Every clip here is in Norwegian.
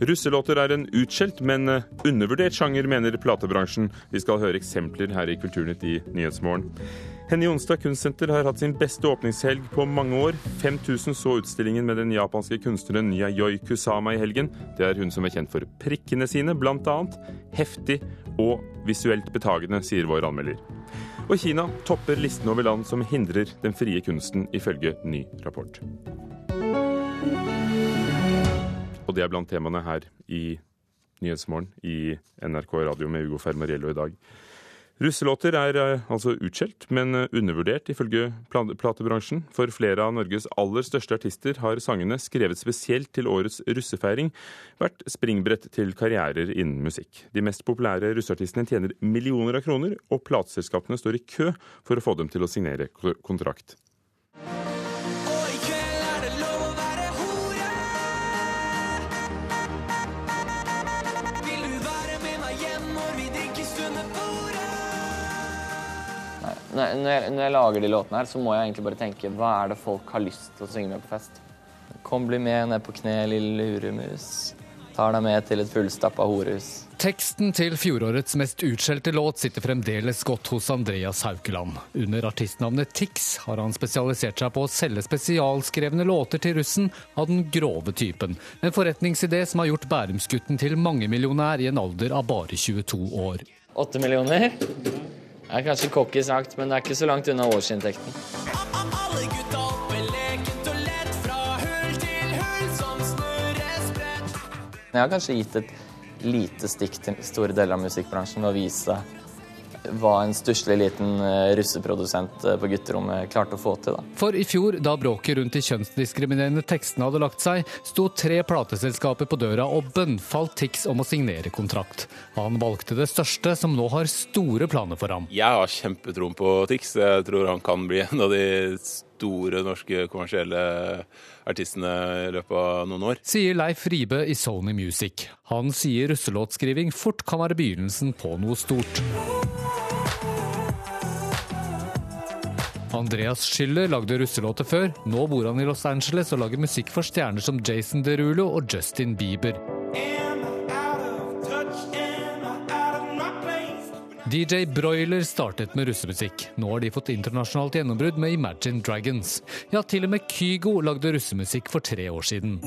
Russelåter er en utskjelt, men undervurdert sjanger, mener platebransjen. Vi skal høre eksempler her i Kulturnytt i Nyhetsmorgen. Henny Jonstad kunstsenter har hatt sin beste åpningshelg på mange år. 5000 så utstillingen med den japanske kunstneren Yayoi Kusama i helgen. Det er hun som er kjent for prikkene sine, annet. Heftig og visuelt betagende, sier vår anmelder. Og Kina topper listen over land som hindrer den frie kunsten, ifølge ny rapport. Og det er blant temaene her i Nyhetsmorgen i NRK Radio med Ugo Fermariello i dag. Russelåter er eh, altså utskjelt, men eh, undervurdert ifølge platebransjen. For flere av Norges aller største artister har sangene, skrevet spesielt til årets russefeiring, vært springbrett til karrierer innen musikk. De mest populære russeartistene tjener millioner av kroner, og plateselskapene står i kø for å få dem til å signere kontrakt. Når jeg, når jeg, lager de låtene her, så må jeg egentlig bare tenke hva er det folk har lyst til å synge med på fest? Kom, bli med ned på kne, lille luremus. Tar deg med til et fullstappa horehus. Teksten til fjorårets mest utskjelte låt sitter fremdeles godt hos Andreas Haukeland. Under artistnavnet Tix har han spesialisert seg på å selge spesialskrevne låter til russen av den grove typen. En forretningsidé som har gjort Bærumsgutten til mangemillionær i en alder av bare 22 år. Åtte millioner? Det er kanskje cocky sagt, men det er ikke så langt unna årsinntekten. Jeg har kanskje gitt et lite stikk til store deler av musikkbransjen ved å vise hva en stusslig liten eh, russeprodusent eh, på gutterommet klarte å få til. Da. For i fjor, da bråket rundt de kjønnsdiskriminerende tekstene hadde lagt seg, sto tre plateselskaper på døra og bønnfalt Tix om å signere kontrakt. Han valgte det største, som nå har store planer for ham. Jeg har kjempetroen på Tix. Jeg tror han kan bli en av de store norske kommersielle artistene i løpet av noen år. Sier Leif Ribe i Sony Music. Han sier russelåtskriving fort kan være begynnelsen på noe stort. Andreas Schiller lagde russelåter før. Nå bor han i Los Angeles og lager musikk for stjerner som Jason Derulo og Justin Bieber. DJ Broiler startet med russemusikk. Nå har de fått internasjonalt gjennombrudd med Imagine Dragons. Ja, til og med Kygo lagde russemusikk for tre år siden.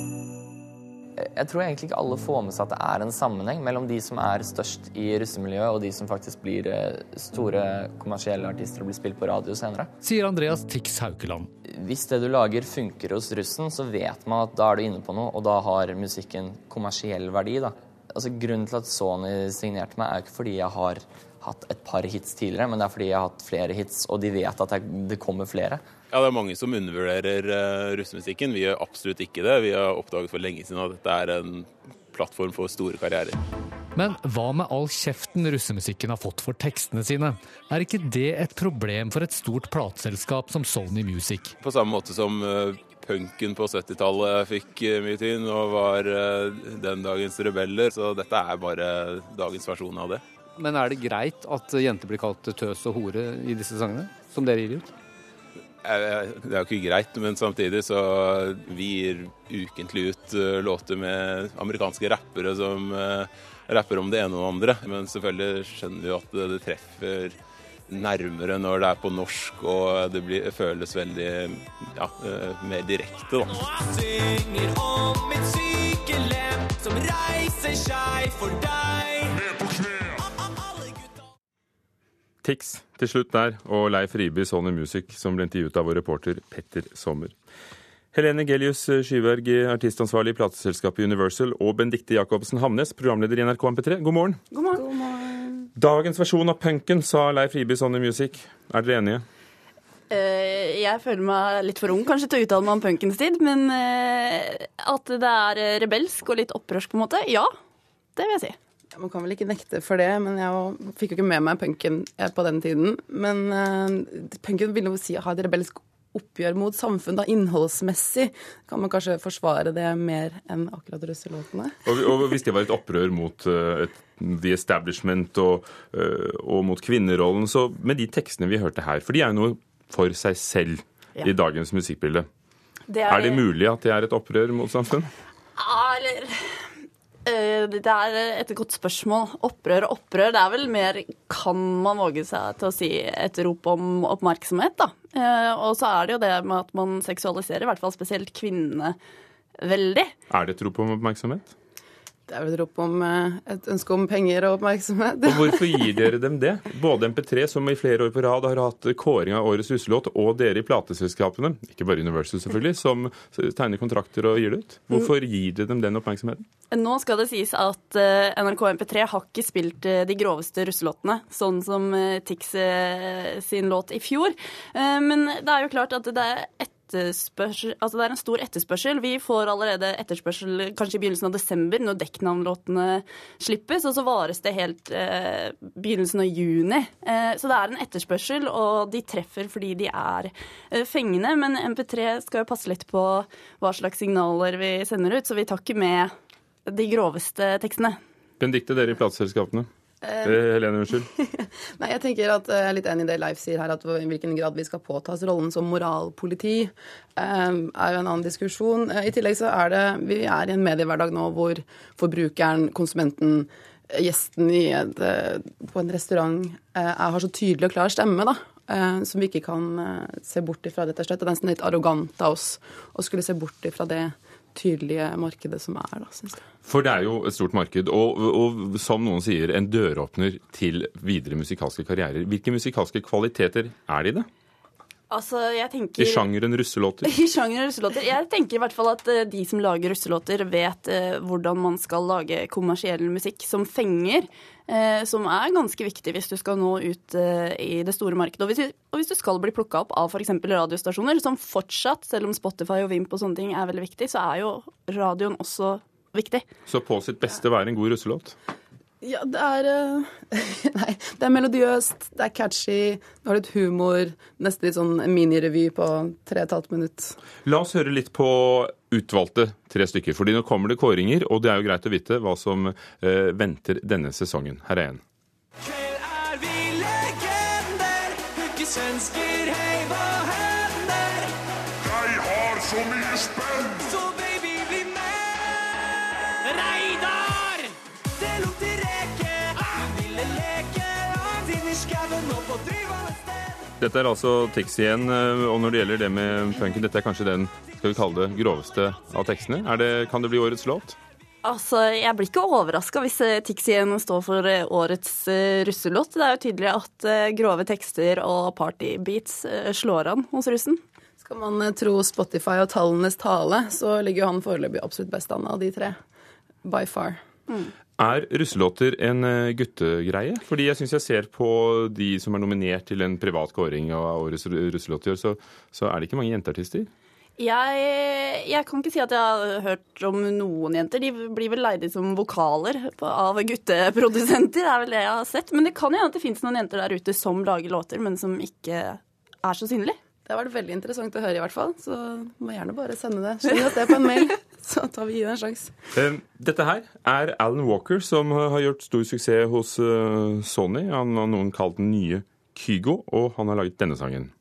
Jeg tror egentlig ikke alle får med seg at det er en sammenheng mellom de som er størst i russemiljøet, og de som faktisk blir eh, store kommersielle artister og blir spilt på radio senere. Sier Andreas Tix Haukeland. Hvis det du lager funker hos russen, så vet man at da er du inne på noe, og da har musikken kommersiell verdi. da. Altså Grunnen til at Sony signerte meg, er jo ikke fordi jeg har hatt et par hits tidligere, men det er fordi jeg har hatt flere hits, og de vet at det kommer flere. Ja, det er mange som undervurderer uh, russemusikken. Vi gjør absolutt ikke det. Vi har oppdaget for lenge siden at dette er en plattform for store karrierer. Men hva med all kjeften russemusikken har fått for tekstene sine? Er ikke det et problem for et stort plateselskap som Sony Music? På samme måte som uh, punken på 70-tallet fikk uh, mye tyn og var den dagens rebeller. Så dette er bare dagens versjon av det. Men er det greit at jenter blir kalt tøs og hore i disse sangene, som dere gir ut? Det er jo ikke greit, men samtidig så vi gir ukentlig ut eh, låter med amerikanske rappere som rapper om det ene og det andre. Men selvfølgelig skjønner vi at det, treffer nærmere når det er på norsk og det blir, føles veldig ja, mer direkte, da. Jeg synger om mitt syke lem som reiser seg for deg. Tix til slutt der, og Leif Ribe i Sony Music, som ble intervjuet av vår reporter Petter Sommer. Helene Gelius Skyberg, artistansvarlig i plateselskapet Universal, og Benedicte Jacobsen Hamnes, programleder i NRK MP3. God morgen. God morgen. God morgen. Dagens versjon av punken, sa Leif Ribe i Sony Music. Er dere enige? Uh, jeg føler meg litt for ung kanskje til å uttale meg om punkens tid, men uh, at det er rebelsk og litt opprørsk, på en måte, ja. Det vil jeg si. Man kan vel ikke nekte for det, men jeg fikk jo ikke med meg punken eh, på den tiden. Men uh, punken vil jo si ha et rebelsk oppgjør mot samfunn, da innholdsmessig. Kan man kanskje forsvare det mer enn akkurat russelåtene? Og, og hvis det var et opprør mot uh, et, the establishment og, uh, og, mot kvinnerollen, så med de tekstene vi hørte her, for de er jo noe for seg selv ja. i dagens musikkbilde. Er... er det mulig at det er et opprør mot samfunn? Ja, eller Det er et godt spørsmål. Opprør og opprør. Det er vel mer kan man våge seg til å si et rop om oppmerksomhet, da. Eh, Og så er det jo det med at man seksualiserer, i hvert fall spesielt kvinnene, veldig. Er det et rop om oppmerksomhet? Det er vel et rop om eh, et ønske om penger og oppmerksomhet. Og hvorfor gir dere dem det? Både MP3, som i flere år på rad har hatt kåring av årets russelåt, og dere i plateselskapene, ikke bare Universal selvfølgelig, som tegner kontrakter og gir det ut. Hvorfor gir dere dem den oppmerksomheten? Nå skal det sies at eh, NRK MP3 har ikke spilt eh, de groveste russelåtene, sånn som Tix sin låt i fjor. Eh, Men det er jo klart at det er etterspørsel, altså det er en stor etterspørsel. Vi får allerede etterspørsel kanskje i begynnelsen av desember, når dekknavnlåtene slippes, og så vares det helt eh, begynnelsen av juni. Eh, så det er en etterspørsel, og de treffer fordi de er eh, fengende. Men MP3 skal jo passe litt på hva slags signaler vi sender ut, så vi tar ikke med de groveste tekstene. Benedicte, dere i plateselskapene. Eh, Helene, unnskyld. Nei, jeg tenker at eh, Jeg er litt enig i det Leif sier her, at i hvilken grad vi skal påta oss rollen som moralpoliti, eh, er jo en annen diskusjon. Eh, I tillegg så er det Vi er i en mediehverdag nå hvor forbrukeren, konsumenten, eh, gjesten i et, eh, på en restaurant eh, er, har så tydelig og klar stemme, da. eh, Som vi ikke kan eh, se bort ifra, rett og slett. Det er nesten litt arrogant av oss å skulle se bort ifra det tydelige markedet som er, da, syns jeg. For det er jo et stort marked, og, og som noen sier, en døråpner til videre musikalske karrierer. Hvilke musikalske kvaliteter er det i det? Altså, jeg tenker... I sjangeren russelåter? I sjangeren russelåter. Jeg tenker i hvert fall at eh, de som lager russelåter, vet eh, hvordan man skal lage kommersiell musikk som fenger. eh, Som er ganske viktig hvis du skal nå ut i det store markedet. Og hvis du skal bli plukka opp av f.eks. radiostasjoner, som fortsatt, selv om Spotify og Vimp og sånne ting er veldig viktig, så er jo radioen også viktig. Så på sitt beste være en god russelåt? Ja, det er eh, Nei, det er melodiøst, det er catchy, det har litt humor. Nesten litt sånn minirevy på tre og et halvt minutt. La oss høre litt på utvalgte tre stykker, fordi nå kommer det kåringer, og det er jo greit å vite hva som eh, venter denne sesongen. Her er en. Kveld er vi legender, hooker svensker, hei, hva hender? Jeg har så mye spenn! Så Dette er altså Tix igjen, eh, og når det gjelder det med punken, dette er kanskje den skal vi kalle det, groveste av tekstene. Er det, kan det bli årets låt? Altså, Jeg blir ikke overraska hvis eh, Tix igjen står for eh, årets russelåt. Det er jo tydelig at grove tekster og partybeats slår an hos russen. Skal man tro Spotify og tallenes tale, så ligger jo han foreløpig absolutt best an av de tre. By far. Er russelåter en eh, guttegreie? Fordi jeg syns jeg ser på de som er nominert til en privat kåring av årets ru- russelåt i år, så, så er det ikke mange jenteartister. Jeg, jeg kan ikke si at jeg har hørt om noen jenter. De blir vel leid som vokaler på, av gutteprodusenter, det er vel det jeg har sett. Men det kan jo hende at det fins noen jenter der ute som lager låter, men som ikke er så synlige. Det har vært veldig interessant å høre, i hvert fall. Så må gjerne bare sende det. Send oss det på en mail, så tar vi gi det en sjanse. Dette her er Alan Walker, som har gjort stor suksess hos eh, Sony. Han har noen kalt den nye Kygo, og han har laget denne sangen.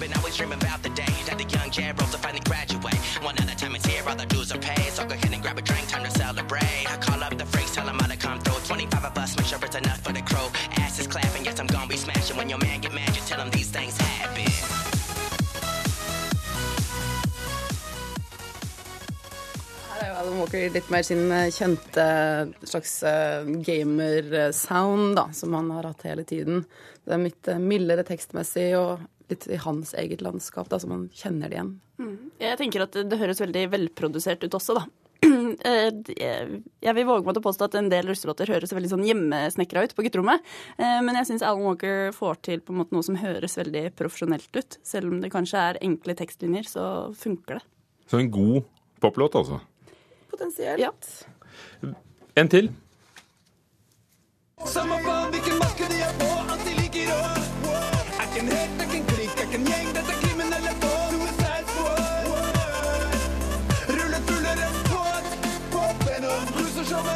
Been always dreaming about the day that the young J to finally graduate. One of the time is here, all the dues are paid. So go ahead and grab a drink, time to celebrate. I call up the freaks, tell them how to come through. 25 of us, make sure it's enough for the crow. Ass is clapping, yes, I'm gonna be smashing. When your man get mad, just tell him these things Walker litt mer sin eh, kjente slags gamersound gamer-sound, da, som han har hatt hele tiden. Det er litt eh, mildere tekstmessig og litt i hans eget landskap, da, så man kjenner det igjen. Jeg tenker at det, høres veldig velprodusert ut også, da. Eh, Jeg vil våge meg til å påstå at en del russelåter høres veldig sånn hjemmesnekra ut på gutterommet. Eh, Men jeg syns Alan Walker får til på en måte noe som høres veldig profesjonelt ut. Selv om det kanskje er enkle tekstlinjer, så funker det. Så en god poplåt, altså. Potensielt. Ja. En til. Samme faen hvilken maske de har på, alt de liker å Er ikke en helt, er ikke en klikk, er ikke en gjeng, dette er kriminelle på Suicide Squad Ruller rett på, Pop gjennom, ruser som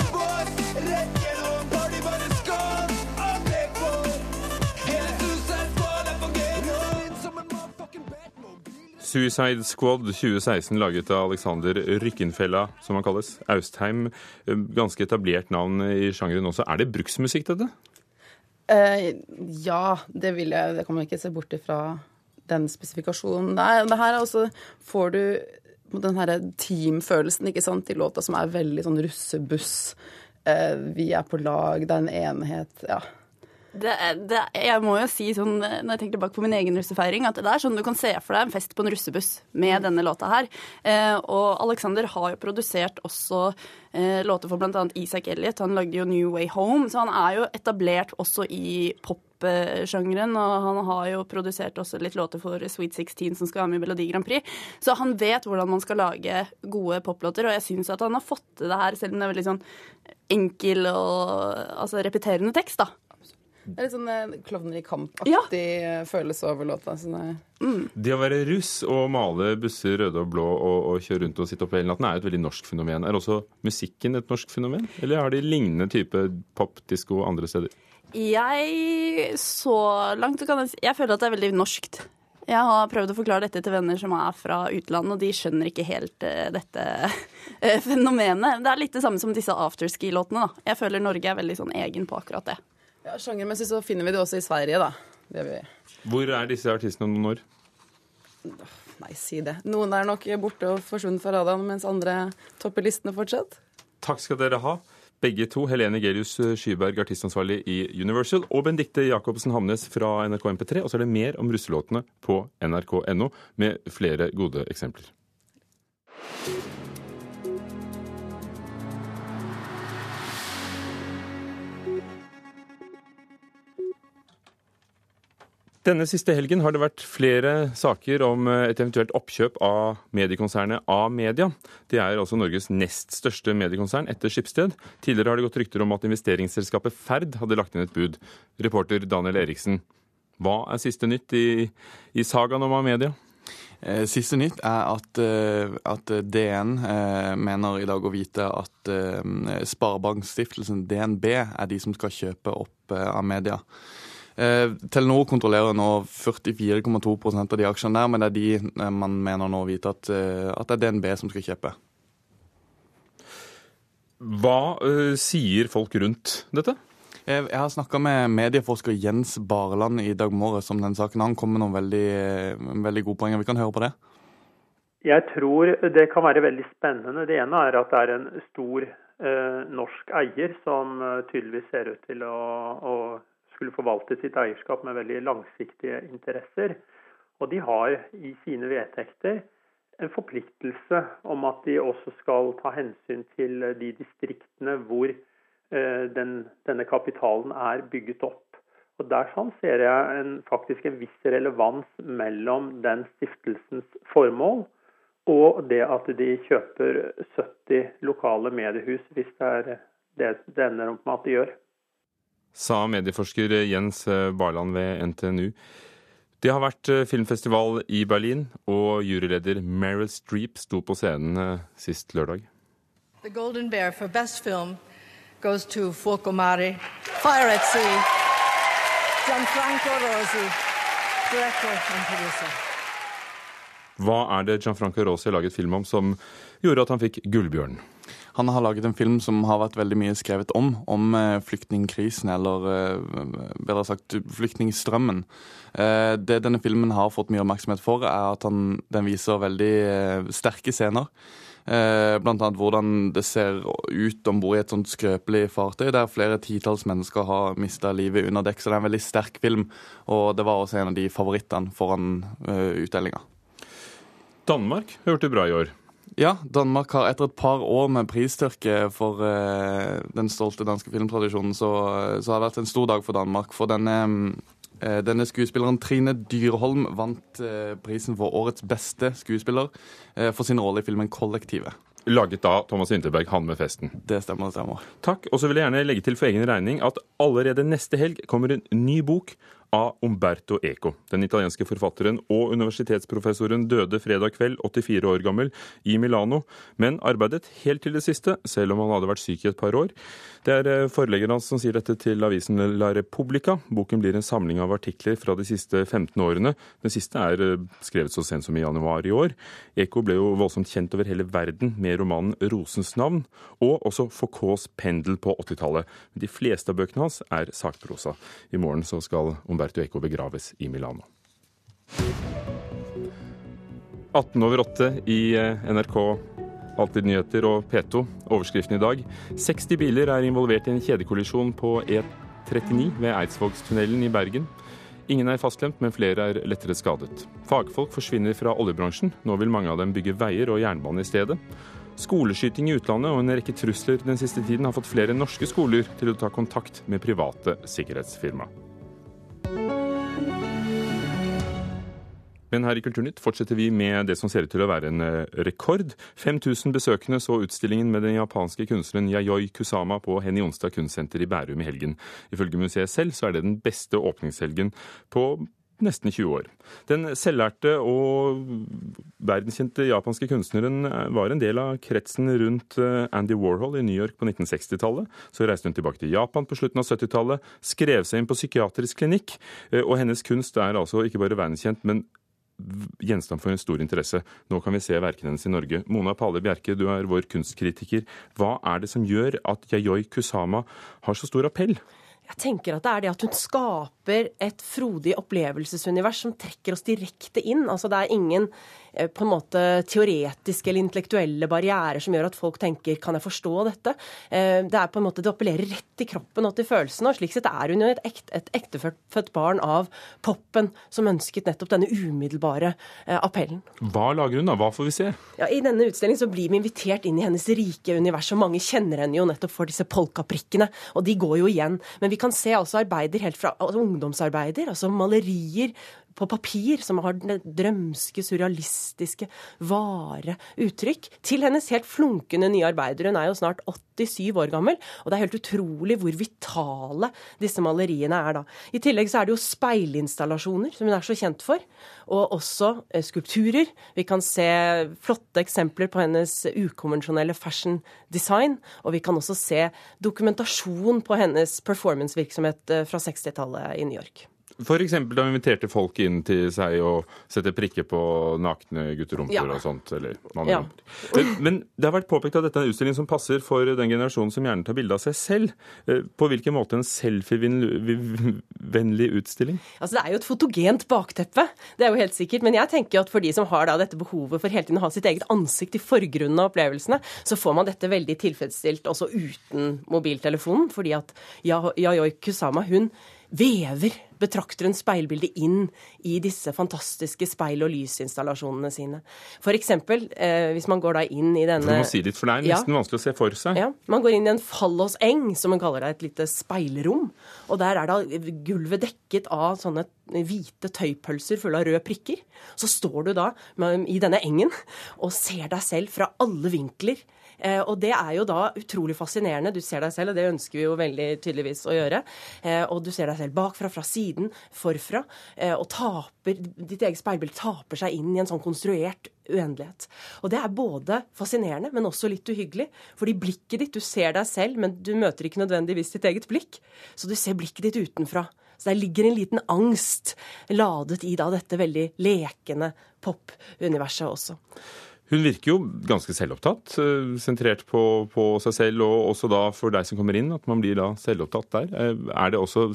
Suicide Squad 2016 laget av Alexander Rykkenfella, som han kalles. Austheim, eh, ganske etablert navn i sjangeren også. Er det bruksmusikk, dette? Uh, ja, det vil jeg. Det kan man ikke se bort ifra den spesifikasjonen. Nei, det her er også Får du den her teamfølelsen ikke sant, i låta som er veldig sånn russebuss. Uh, vi er på lag, det er en enhet. Ja. Det, det, jeg må jo si sånn, når jeg tenker tilbake på min egen russefeiring, at det er sånn du kan se for deg en fest på en russebuss med denne låta her. Eh, og Alexander har jo produsert også eh, låter for bl.a. Isak Elliot. Han lagde jo New Way Home, så han er jo etablert også i popsjangeren. Og han har jo produsert også litt låter for Sweet 16 som skal være med i Melodi Grand Prix. Så han vet hvordan man skal lage gode poplåter, og jeg syns at han har fått til det her, selv om det er veldig sånn enkel og altså repeterende tekst, da. Det er litt sånn eh, Klovner i kamp-aktig ja. følelse over låta. Sånn, det, Det å være russ og male busser røde og blå og, og kjøre rundt og sitte oppe hele natten er jo et veldig norsk fenomen. Er også musikken et norsk fenomen, eller har de lignende type pop, disko andre steder? Jeg så langt kan jeg si Jeg føler at det er veldig norskt. Jeg har prøvd å forklare dette til venner som er fra utlandet, og de skjønner ikke helt uh, dette uh, fenomenet. Det er litt det samme som disse afterski-låtene. da. Jeg føler Norge er veldig sånn egen på akkurat det. Ja, Sjangermessig så finner vi det også i Sverige, da. Det vi. Hvor er disse artistene om noen år? Nei, si det. Noen er nok borte og forsvunnet fra radaren, mens andre topper listene fortsatt. Takk skal dere ha. Begge to, Helene Gelius Skyberg, artistansvarlig i Universal, og Benedicte Jacobsen Hamnes fra NRK MP3. Og så er det mer om russelåtene på nrk.no, med flere gode eksempler. Denne siste helgen har det vært flere saker om eh, et eventuelt oppkjøp av mediekonsernet A-media. Det er altså Norges nest største mediekonsern etter Skipsted. Tidligere har det gått rykter om at investeringsselskapet Ferd hadde lagt inn et bud. Reporter Daniel Eriksen, hva er siste nytt i, i sagaen om A-media? Eh, Siste nytt er at, eh, at DN mener i dag å vite at Sparebankstiftelsen DNB er de som skal kjøpe opp Amedia. Eh, Telenor kontrollerer nå 44,2% av de aksjene der, men det er de eh, man mener nå å vite at, eh, at det er DNB som skal kjøpe. Hva eh, sier folk rundt dette? Jeg jeg har snakka med medieforsker Jens Bareland i dag morges om den saken. Han kom med noen veldig, eh, veldig gode poenger. Vi kan høre på det. Jeg tror det kan være veldig spennende. Det ene er at det er en stor eh, norsk eier som eh, tydeligvis ser ut til å, å skulle forvalte sitt eierskap med veldig langsiktige interesser. Og de har i sine vedtekter en forpliktelse om at de også skal ta hensyn til de distriktene hvor eh, den, denne kapitalen er bygget opp. Og Der sånn ser jeg en, faktisk en viss relevans mellom den stiftelsens formål og det at de kjøper 70 lokale mediehus, hvis det er det det ender opp med at de gjør. Sa medieforsker Jens Barland ved NTNU. Det har vært eh, filmfestival i Berlin, og juryleder Meryl Streep sto på scenen eh, sist lørdag. The Golden Bear for Best Film goes to Fuoco Mare, Fire at Sea, Gianfranco Rosi, director and producer. Hva er det Gianfranco Rosi har laget film om som gjorde at han fikk Gullbjørnen? Han har laget en film som har vært veldig mye skrevet om, om eh, flyktningkrisen, eller eh, bedre sagt flyktningstrømmen. Eh, Det denne filmen har fått mye oppmerksomhet for, er at han, den viser veldig sterke scener. Blant annet hvordan det ser ut om bord i et sånt skrøpelig fartøy, der flere titalls mennesker har mista livet under dekk. Så det er en veldig sterk film, og det var også en av de favorittene foran utdelinga. Danmark hørte bra i år. Ja, Danmark har etter et par år med pristørke for eh, den stolte danske filmtradisjonen, så, så har det vært en stor dag for Danmark. For denne, eh, denne skuespilleren Trine Dyrholm vant eh, prisen for årets beste skuespiller eh, for sin rolle i filmen 'Kollektivet'. Laget da Thomas Winterberg, han med festen. Det stemmer, det stemmer. Takk. Og så vil jeg gjerne legge til for egen regning at allerede neste helg kommer en ny bok av Umberto Eco. Den italienske forfatteren og universitetsprofessoren døde fredag kveld, 84 år gammel, i Milano, men arbeidet helt til det siste, selv om han hadde vært syk i et par år. Det er eh, forleggeren hans som sier dette til avisen La Repubblica. Boken blir en samling av artikler fra de siste 15 årene. Den siste er eh, skrevet så sent som i januar i år. Eco ble jo voldsomt kjent over hele verden med romanen 'Rosens navn', og også Foucaults 'Pendel' på 80-tallet. De fleste av bøkene hans er sakprosa. I morgen så skal Umberto Eco begraves i Milano. 18 over 8 i eh, NRK Alltid nyheter og P2. Overskriften i dag. 60 biler er involvert i en kjedekollisjon på E39 ved Eidsvågstunnelen i Bergen. Ingen er fastklemt, men flere er lettere skadet. Fagfolk forsvinner fra oljebransjen. Nå vil mange av dem bygge veier og jernbane i stedet. Skoleskyting i utlandet og en rekke trusler den siste tiden har fått flere norske skoler til å ta kontakt med private sikkerhetsfirma. Men her i Kulturnytt fortsetter vi med det som ser ut til å være en eh, rekord. 5000 besøkende så utstillingen med den japanske kunstneren Yayoi Kusama på Henny Onsdag kunstsenter i Bærum i helgen. Ifølge museet selv så er det den beste åpningshelgen på nesten 20 år. Den selvlærte og verdenskjente japanske kunstneren eh, var en del av kretsen rundt eh, Andy Warhol i New York på 1960-tallet. Så reiste hun tilbake til Japan på slutten av 70-tallet, skrev seg inn på psykiatrisk klinikk, og hennes kunst er altså ikke bare verdenskjent, men gjenstand for en stor interesse. Nå kan vi se verkene hennes i Norge. Mona Pale Bjerke, du er vår kunstkritiker. Hva er det som gjør at Yayoi Kusama har så stor appell? Jeg tenker at det er det at hun skaper et frodig opplevelsesunivers som trekker oss direkte inn. Altså Det er ingen på en måte teoretiske eller intellektuelle barrierer som gjør at folk tenker kan jeg forstå dette? Eh, Det er på en måte, det appellerer rett til kroppen og til følelsene. og Slik sett er hun jo et, ekte, et ektefødt barn av popen, som ønsket nettopp denne umiddelbare eh, appellen. Hva lager hun da? Hva får vi se? Ja, I denne utstillingen så blir vi invitert inn i hennes rike univers, og mange kjenner henne jo nettopp for disse polkaprikkene, og de går jo igjen. Men vi kan se altså arbeider helt fra altså ungdomsarbeider, altså malerier på papir som har drømske, surrealistiske, vare uttrykk, til hennes helt flunkende nye arbeider. Hun er jo snart 87 år gammel, og det er helt utrolig hvor vitale disse maleriene er da. I tillegg så er det jo speilinstallasjoner, som hun er så kjent for, og også eh, skulpturer. Vi kan se flotte eksempler på hennes ukonvensjonelle fashion design, og vi kan også se dokumentasjon på hennes performancevirksomhet eh, fra 60-tallet i New York. F.eks. da hun inviterte folk inn til seg og sette prikker på nakne gutterumper Ja. og sånt. Eller Ja. mannerumper. Men, men det har vært påpekt at dette er en utstilling som passer for den generasjonen som gjerne tar bilde av seg selv. Eh, På hvilken måte en selfievennlig utstilling? Altså Det er jo et fotogent bakteppe, det er jo helt sikkert. Men jeg tenker at for de som har da dette behovet for hele tiden å ha sitt eget ansikt i forgrunnen av opplevelsene, så får man dette veldig tilfredsstilt også uten mobiltelefonen. Fordi at Yayoi Kusama hun vever betrakteren speilbildet inn i disse fantastiske speil- og lysinstallasjonene sine. For eksempel, eh, hvis man går da inn i denne du må si litt, for det er Ja. nesten vanskelig å se for seg. Ja, Man går inn i en falloseng, som man kaller det, et lite speilrom. Og der er da gulvet dekket av sånne hvite tøypølser fulle av røde prikker. Så står du da i denne engen og ser deg selv fra alle vinkler. Eh, og det er jo da utrolig fascinerende. Du ser deg selv, og det ønsker vi jo veldig tydeligvis å gjøre. Eh, og du ser deg selv bakfra, fra siden, forfra. Eh, og taper, ditt eget speilbilde taper seg inn i en sånn konstruert uendelighet. Og det er både fascinerende, men også litt uhyggelig. Fordi blikket ditt, du ser deg selv, men du møter ikke nødvendigvis ditt eget blikk. Så du ser blikket ditt utenfra. Så der ligger en liten angst ladet i da dette veldig lekende pop-universet også. Hun virker jo ganske selvopptatt, eh, sentrert på, på seg selv, og også da for deg som kommer inn, at man blir da selvopptatt der. Eh, Er det også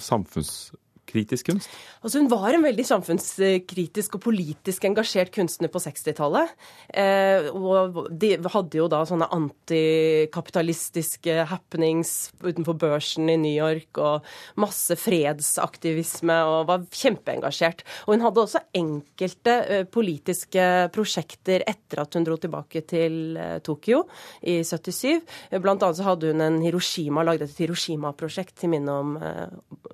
samfunnskritisk kunst? Altså Hun var en veldig samfunnskritisk og politisk engasjert kunstner på 60-tallet. Eh, og de hadde jo da sånne antikapitalistiske happenings utenfor børsen i New York og masse fredsaktivisme og var kjempeengasjert. Og hun hadde også enkelte eh, politiske prosjekter etter at hun dro tilbake til eh, Tokyo i 77. Blant annet så hadde hun en Hiroshima, lagde et Hiroshima-prosjekt til minne om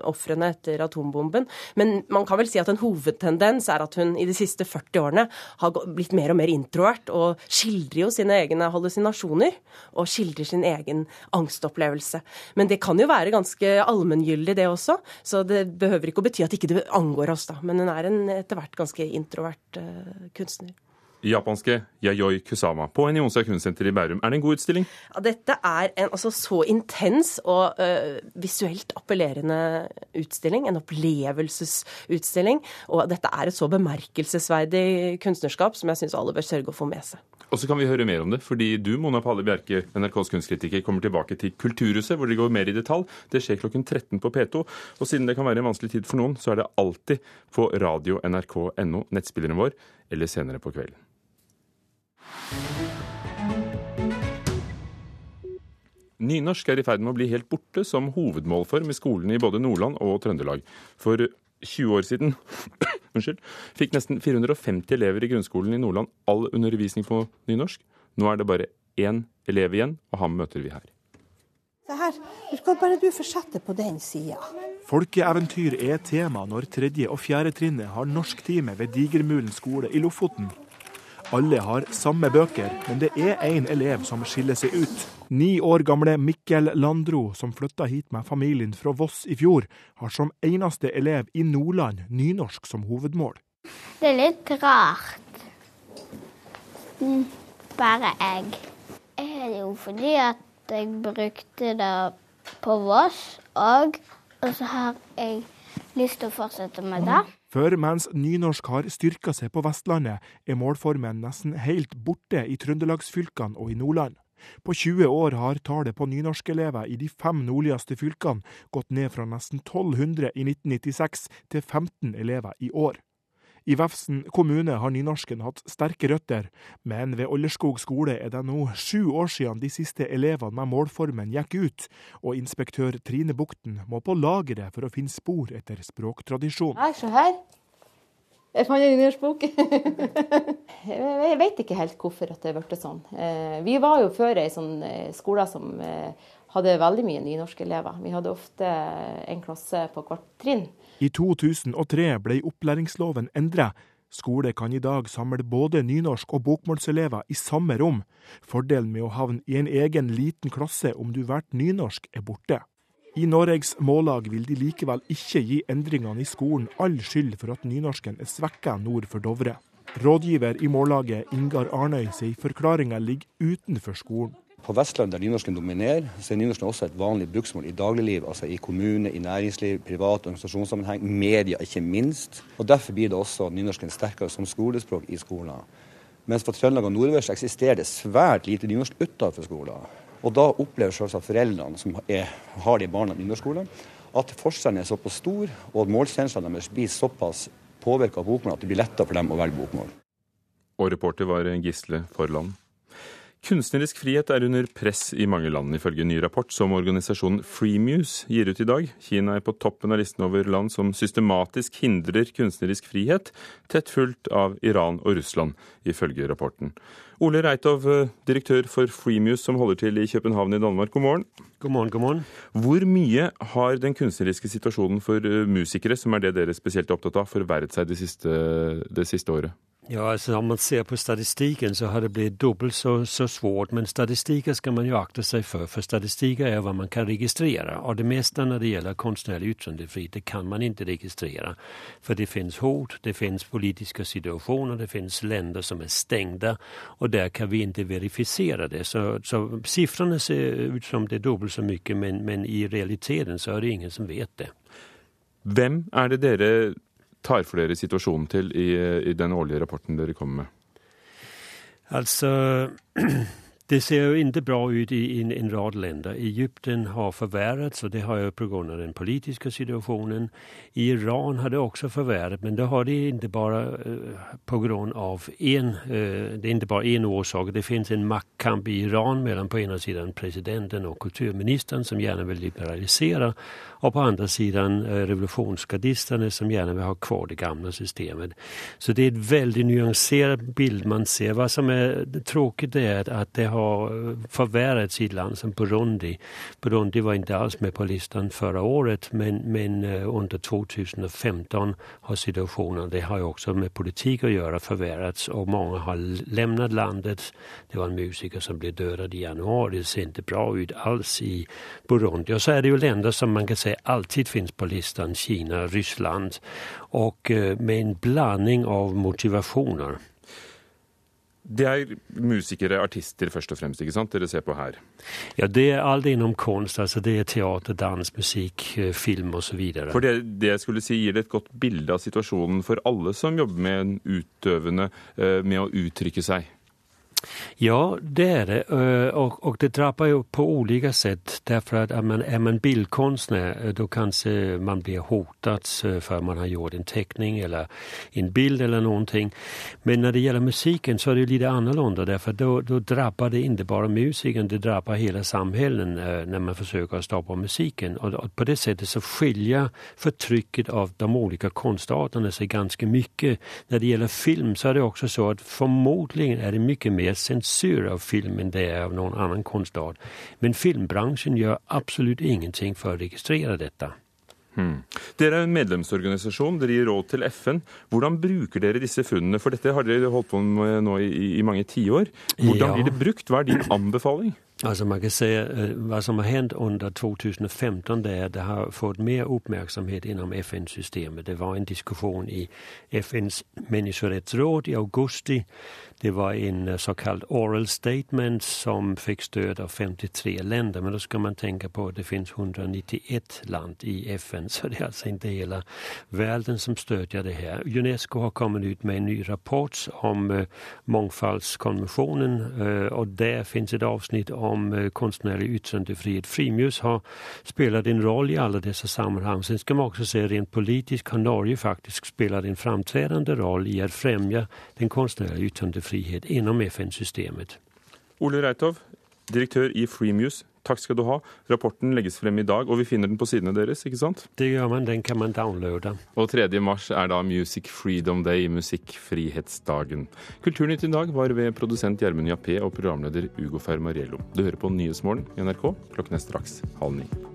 ofrene etter atombomben atombomben. Men man kan vel si at en hovedtendens er at hun i de siste 40 årene har blitt mer og mer introvert, og skildrer jo sine egne hallusinasjoner. Og skildrer sin egen angstopplevelse. Men det kan jo være ganske allmenngyldig, det også. Så det behøver ikke å bety at ikke det angår oss, da. Men hun er en etter hvert ganske introvert uh, kunstner japanske Yayoi Kusama på Henionsa kunstsenter i Bærum. Er det en god utstilling? Ja, dette er en altså, så intens og uh, visuelt appellerende utstilling. En opplevelsesutstilling. Og dette er et så bemerkelsesverdig kunstnerskap som jeg syns alle bør sørge å få med seg. Og så kan vi høre mer om det, fordi du, Mona Palle Bjerke, NRKs kunstkritiker, kommer tilbake til Kulturhuset, hvor det går mer i detalj. Det skjer klokken 13 på P2. Og siden det kan være en vanskelig tid for noen, så er det alltid på radio nrk.no, nettspilleren vår, eller senere på kvelden. Nynorsk er i ferd med å bli helt borte som hovedmålform i skolene i både Nordland og Trøndelag. For 20 år siden unnskyld, fikk nesten 450 elever i grunnskolen i Nordland all undervisning på nynorsk. Nå er det bare én elev igjen, og ham møter vi her. Se her, du skal bare du fortsette på den sida. Folkeeventyr er tema når tredje og fjerde trinnet har norsktime ved Digermulen skole i Lofoten. Alle har samme bøker, men det er én elev som skiller seg ut. Ni år gamle Mikkel Landro, som flytta hit med familien fra Voss i fjor, har som eneste elev i Nordland nynorsk som hovedmål. Det er litt rart. Mm, bare jeg. Er jo fordi at jeg brukte det på Voss òg, og så har jeg lyst til å fortsette med det. For mens nynorsk har styrka seg på Vestlandet, er målformen nesten helt borte i trøndelagsfylkene og i Nordland. På 20 år har tallet på nynorskelever i de fem nordligste fylkene gått ned fra nesten 1200 i 1996 til 15 elever i år. I Vefsn kommune har nynorsken hatt sterke røtter, men ved Ollerskog skole er det nå sju år siden de siste elevene med målformen gikk ut, og inspektør Trine Bukten må på lageret for å finne spor etter språktradisjon. Nei, se her. Jeg fant en nynorskbok. jeg vet ikke helt hvorfor det ble sånn. Eh, vi var jo før ei sånn eh, skole som eh, hadde veldig mye nynorskelever. Vi hadde ofte en klasse på hvert trinn. I 2003 ble opplæringsloven endret. Skole kan i dag samle både nynorsk- og bokmålselever i samme rom. Fordelen med å havne i en egen liten klasse om du valgte nynorsk, er borte. I Norges Mållag vil de likevel ikke gi endringene i skolen all skyld for at nynorsken er svekka nord for Dovre. Rådgiver i Mållaget, Ingar Arnøy, sier forklaringa ligger utenfor skolen. På Vestlandet, der nynorsken dominerer, så er nynorsken også et vanlig bruksmål i dagligliv. Altså i kommune, i næringsliv, privat organisasjonssammenheng, media ikke minst. Og Derfor blir det også nynorsken sterkere som skolespråk i skolen. Mens for Trøndelag og nordøst eksisterer det svært lite nynorsk utenfor skolen. Og da opplever selvsagt foreldrene som er, har de barna i nynorskskolen, at forskjellen er såpass stor, og at målsenslene deres blir såpass påvirka av bokmål at det blir lettere for dem å velge bokmål. Og reporter var Gisle Forland. Kunstnerisk frihet er under press i mange land, ifølge en ny rapport som organisasjonen Freemuse gir ut i dag. Kina er på toppen av listen over land som systematisk hindrer kunstnerisk frihet, tett fulgt av Iran og Russland, ifølge rapporten. Ole Reitov, direktør for Freemuse, som holder til i København i Danmark, god morgen. God morgen, god morgen. Hvor mye har den kunstneriske situasjonen for musikere, som er det dere spesielt er opptatt av, forverret seg det siste, det siste året? Ja, altså Om man ser på statistikken, så har det blitt dobbelt så, så svårt. Men statistikker skal man jo akte seg for, for statistikker er hva man kan registrere. Og det meste når det gjelder kunstnerlig ytringsfrihet, kan man ikke registrere. For det finnes hot, det finnes politiske situasjoner, det finnes länder som er stengte, og der kan vi ikke verifisere det. Så, så siffrene ser ut som det er dobbelt så mye, men, men i realiteten så er det ingen som vet det. Hvem er det dere tar for dere situasjonen til i, i den årlige rapporten dere kommer med? Altså Det ser jo ikke bra ut i en, en rad länder. Egypten har forverret, og det har jo pga. den politiske situasjonen. I Iran har det også forverret, men det har det ikke bare på pga. én en, Det er ikke bare én årsak. Det finnes en maktkamp i Iran mellom på ene siden presidenten og kulturministeren, som gjerne vil liberalisere, og på andre siden uh, revolusjonsgardistene, som gjerne vil ha kvar det gamle systemet. Så det er et veldig nyansert bilde man ser. Hva som er tråkig, er at det har har förvärrats i land som Burundi. Burundi var inte alls med på listan förra året men, men eh, under 2015 har situationen, det har ju också med politik att göra, förvärrats och många har lämnat landet. Det var en musiker som blev dödad i januari, det ser inte bra ut alls i Burundi. Och så är det ju länder som man kan säga alltid finns på listan, Kina, Ryssland och eh, med en blandning av motivationer. Det er musikere, artister først og fremst, ikke sant, dere ser på her? Ja, det er alt innom konst, altså det er teater, dans, musik, eh, film osv. så vidare. For det, det jeg skulle si, gir det et godt bilde av situasjonen for alle som jobber med en utøvende, eh, med å uttrykke seg? Ja, det är det. og Och, det drabbar ju på olika sätt. Därför att är man, är man bildkonstnär eh, då kanske man blir hotad før för att man har gjort en teckning eller en bild eller någonting. Men när det gäller musiken så är det lite annorlunda därför då, då drabbar det inte bara musiken, det drabbar hela samhällen när man försöker stoppa musiken. Och, och på det sättet så skiljer förtrycket av de olika konstarterna sig ganska mycket. När det gäller film så är det också så att förmodligen är det mycket mer censur av film enn det er av noen annen konstart. Men filmbransjen gjør absolutt ingenting for å registrere dette. Hmm. Dere er en medlemsorganisasjon, dere gir råd til FN. Hvordan bruker dere disse funnene? For dette har dere holdt på med nå i, i mange tiår. Hvordan Ja. blir det brukt? Hva er din anbefaling? Altså man kan se, hva vad som har hendt under 2015 det er at det har fått mer oppmerksomhet innom FN-systemet. Det var en diskusjon i FNs menneskerettsråd i augusti. Det var en såkalt så kallad oral statement som fikk støtte av 53 länder. Men da skal man tenke på at det finnes 191 land i FN så det er altså ikke hele verden som støtter det her. Unesco har kommet ut med en ny rapport om eh, mångfaldskonventionen eh, och där finns ett avsnitt om eh, konstnärlig yttrandefrihet. Frimus har spelat en roll i alle disse sammanhang. Sen skal man også se rent politisk har Norge faktisk spelat en framtredende roll i å fremme den konstnärliga yttrandefrihet inom FN-systemet. Ole Reitov, direktør i Freemuse, takk skal du ha. Rapporten legges frem i dag, og vi finner den på sidene deres, ikke sant? Det gjør man, den kan man downloade. Og 3. mars er da Music Freedom Day, musikkfrihetsdagen. Kulturnytt i dag var ved produsent Gjermund Jappé og programleder Ugo Fermariello. Du hører på Nyhetsmorgen i NRK. Klokken er straks halv ni.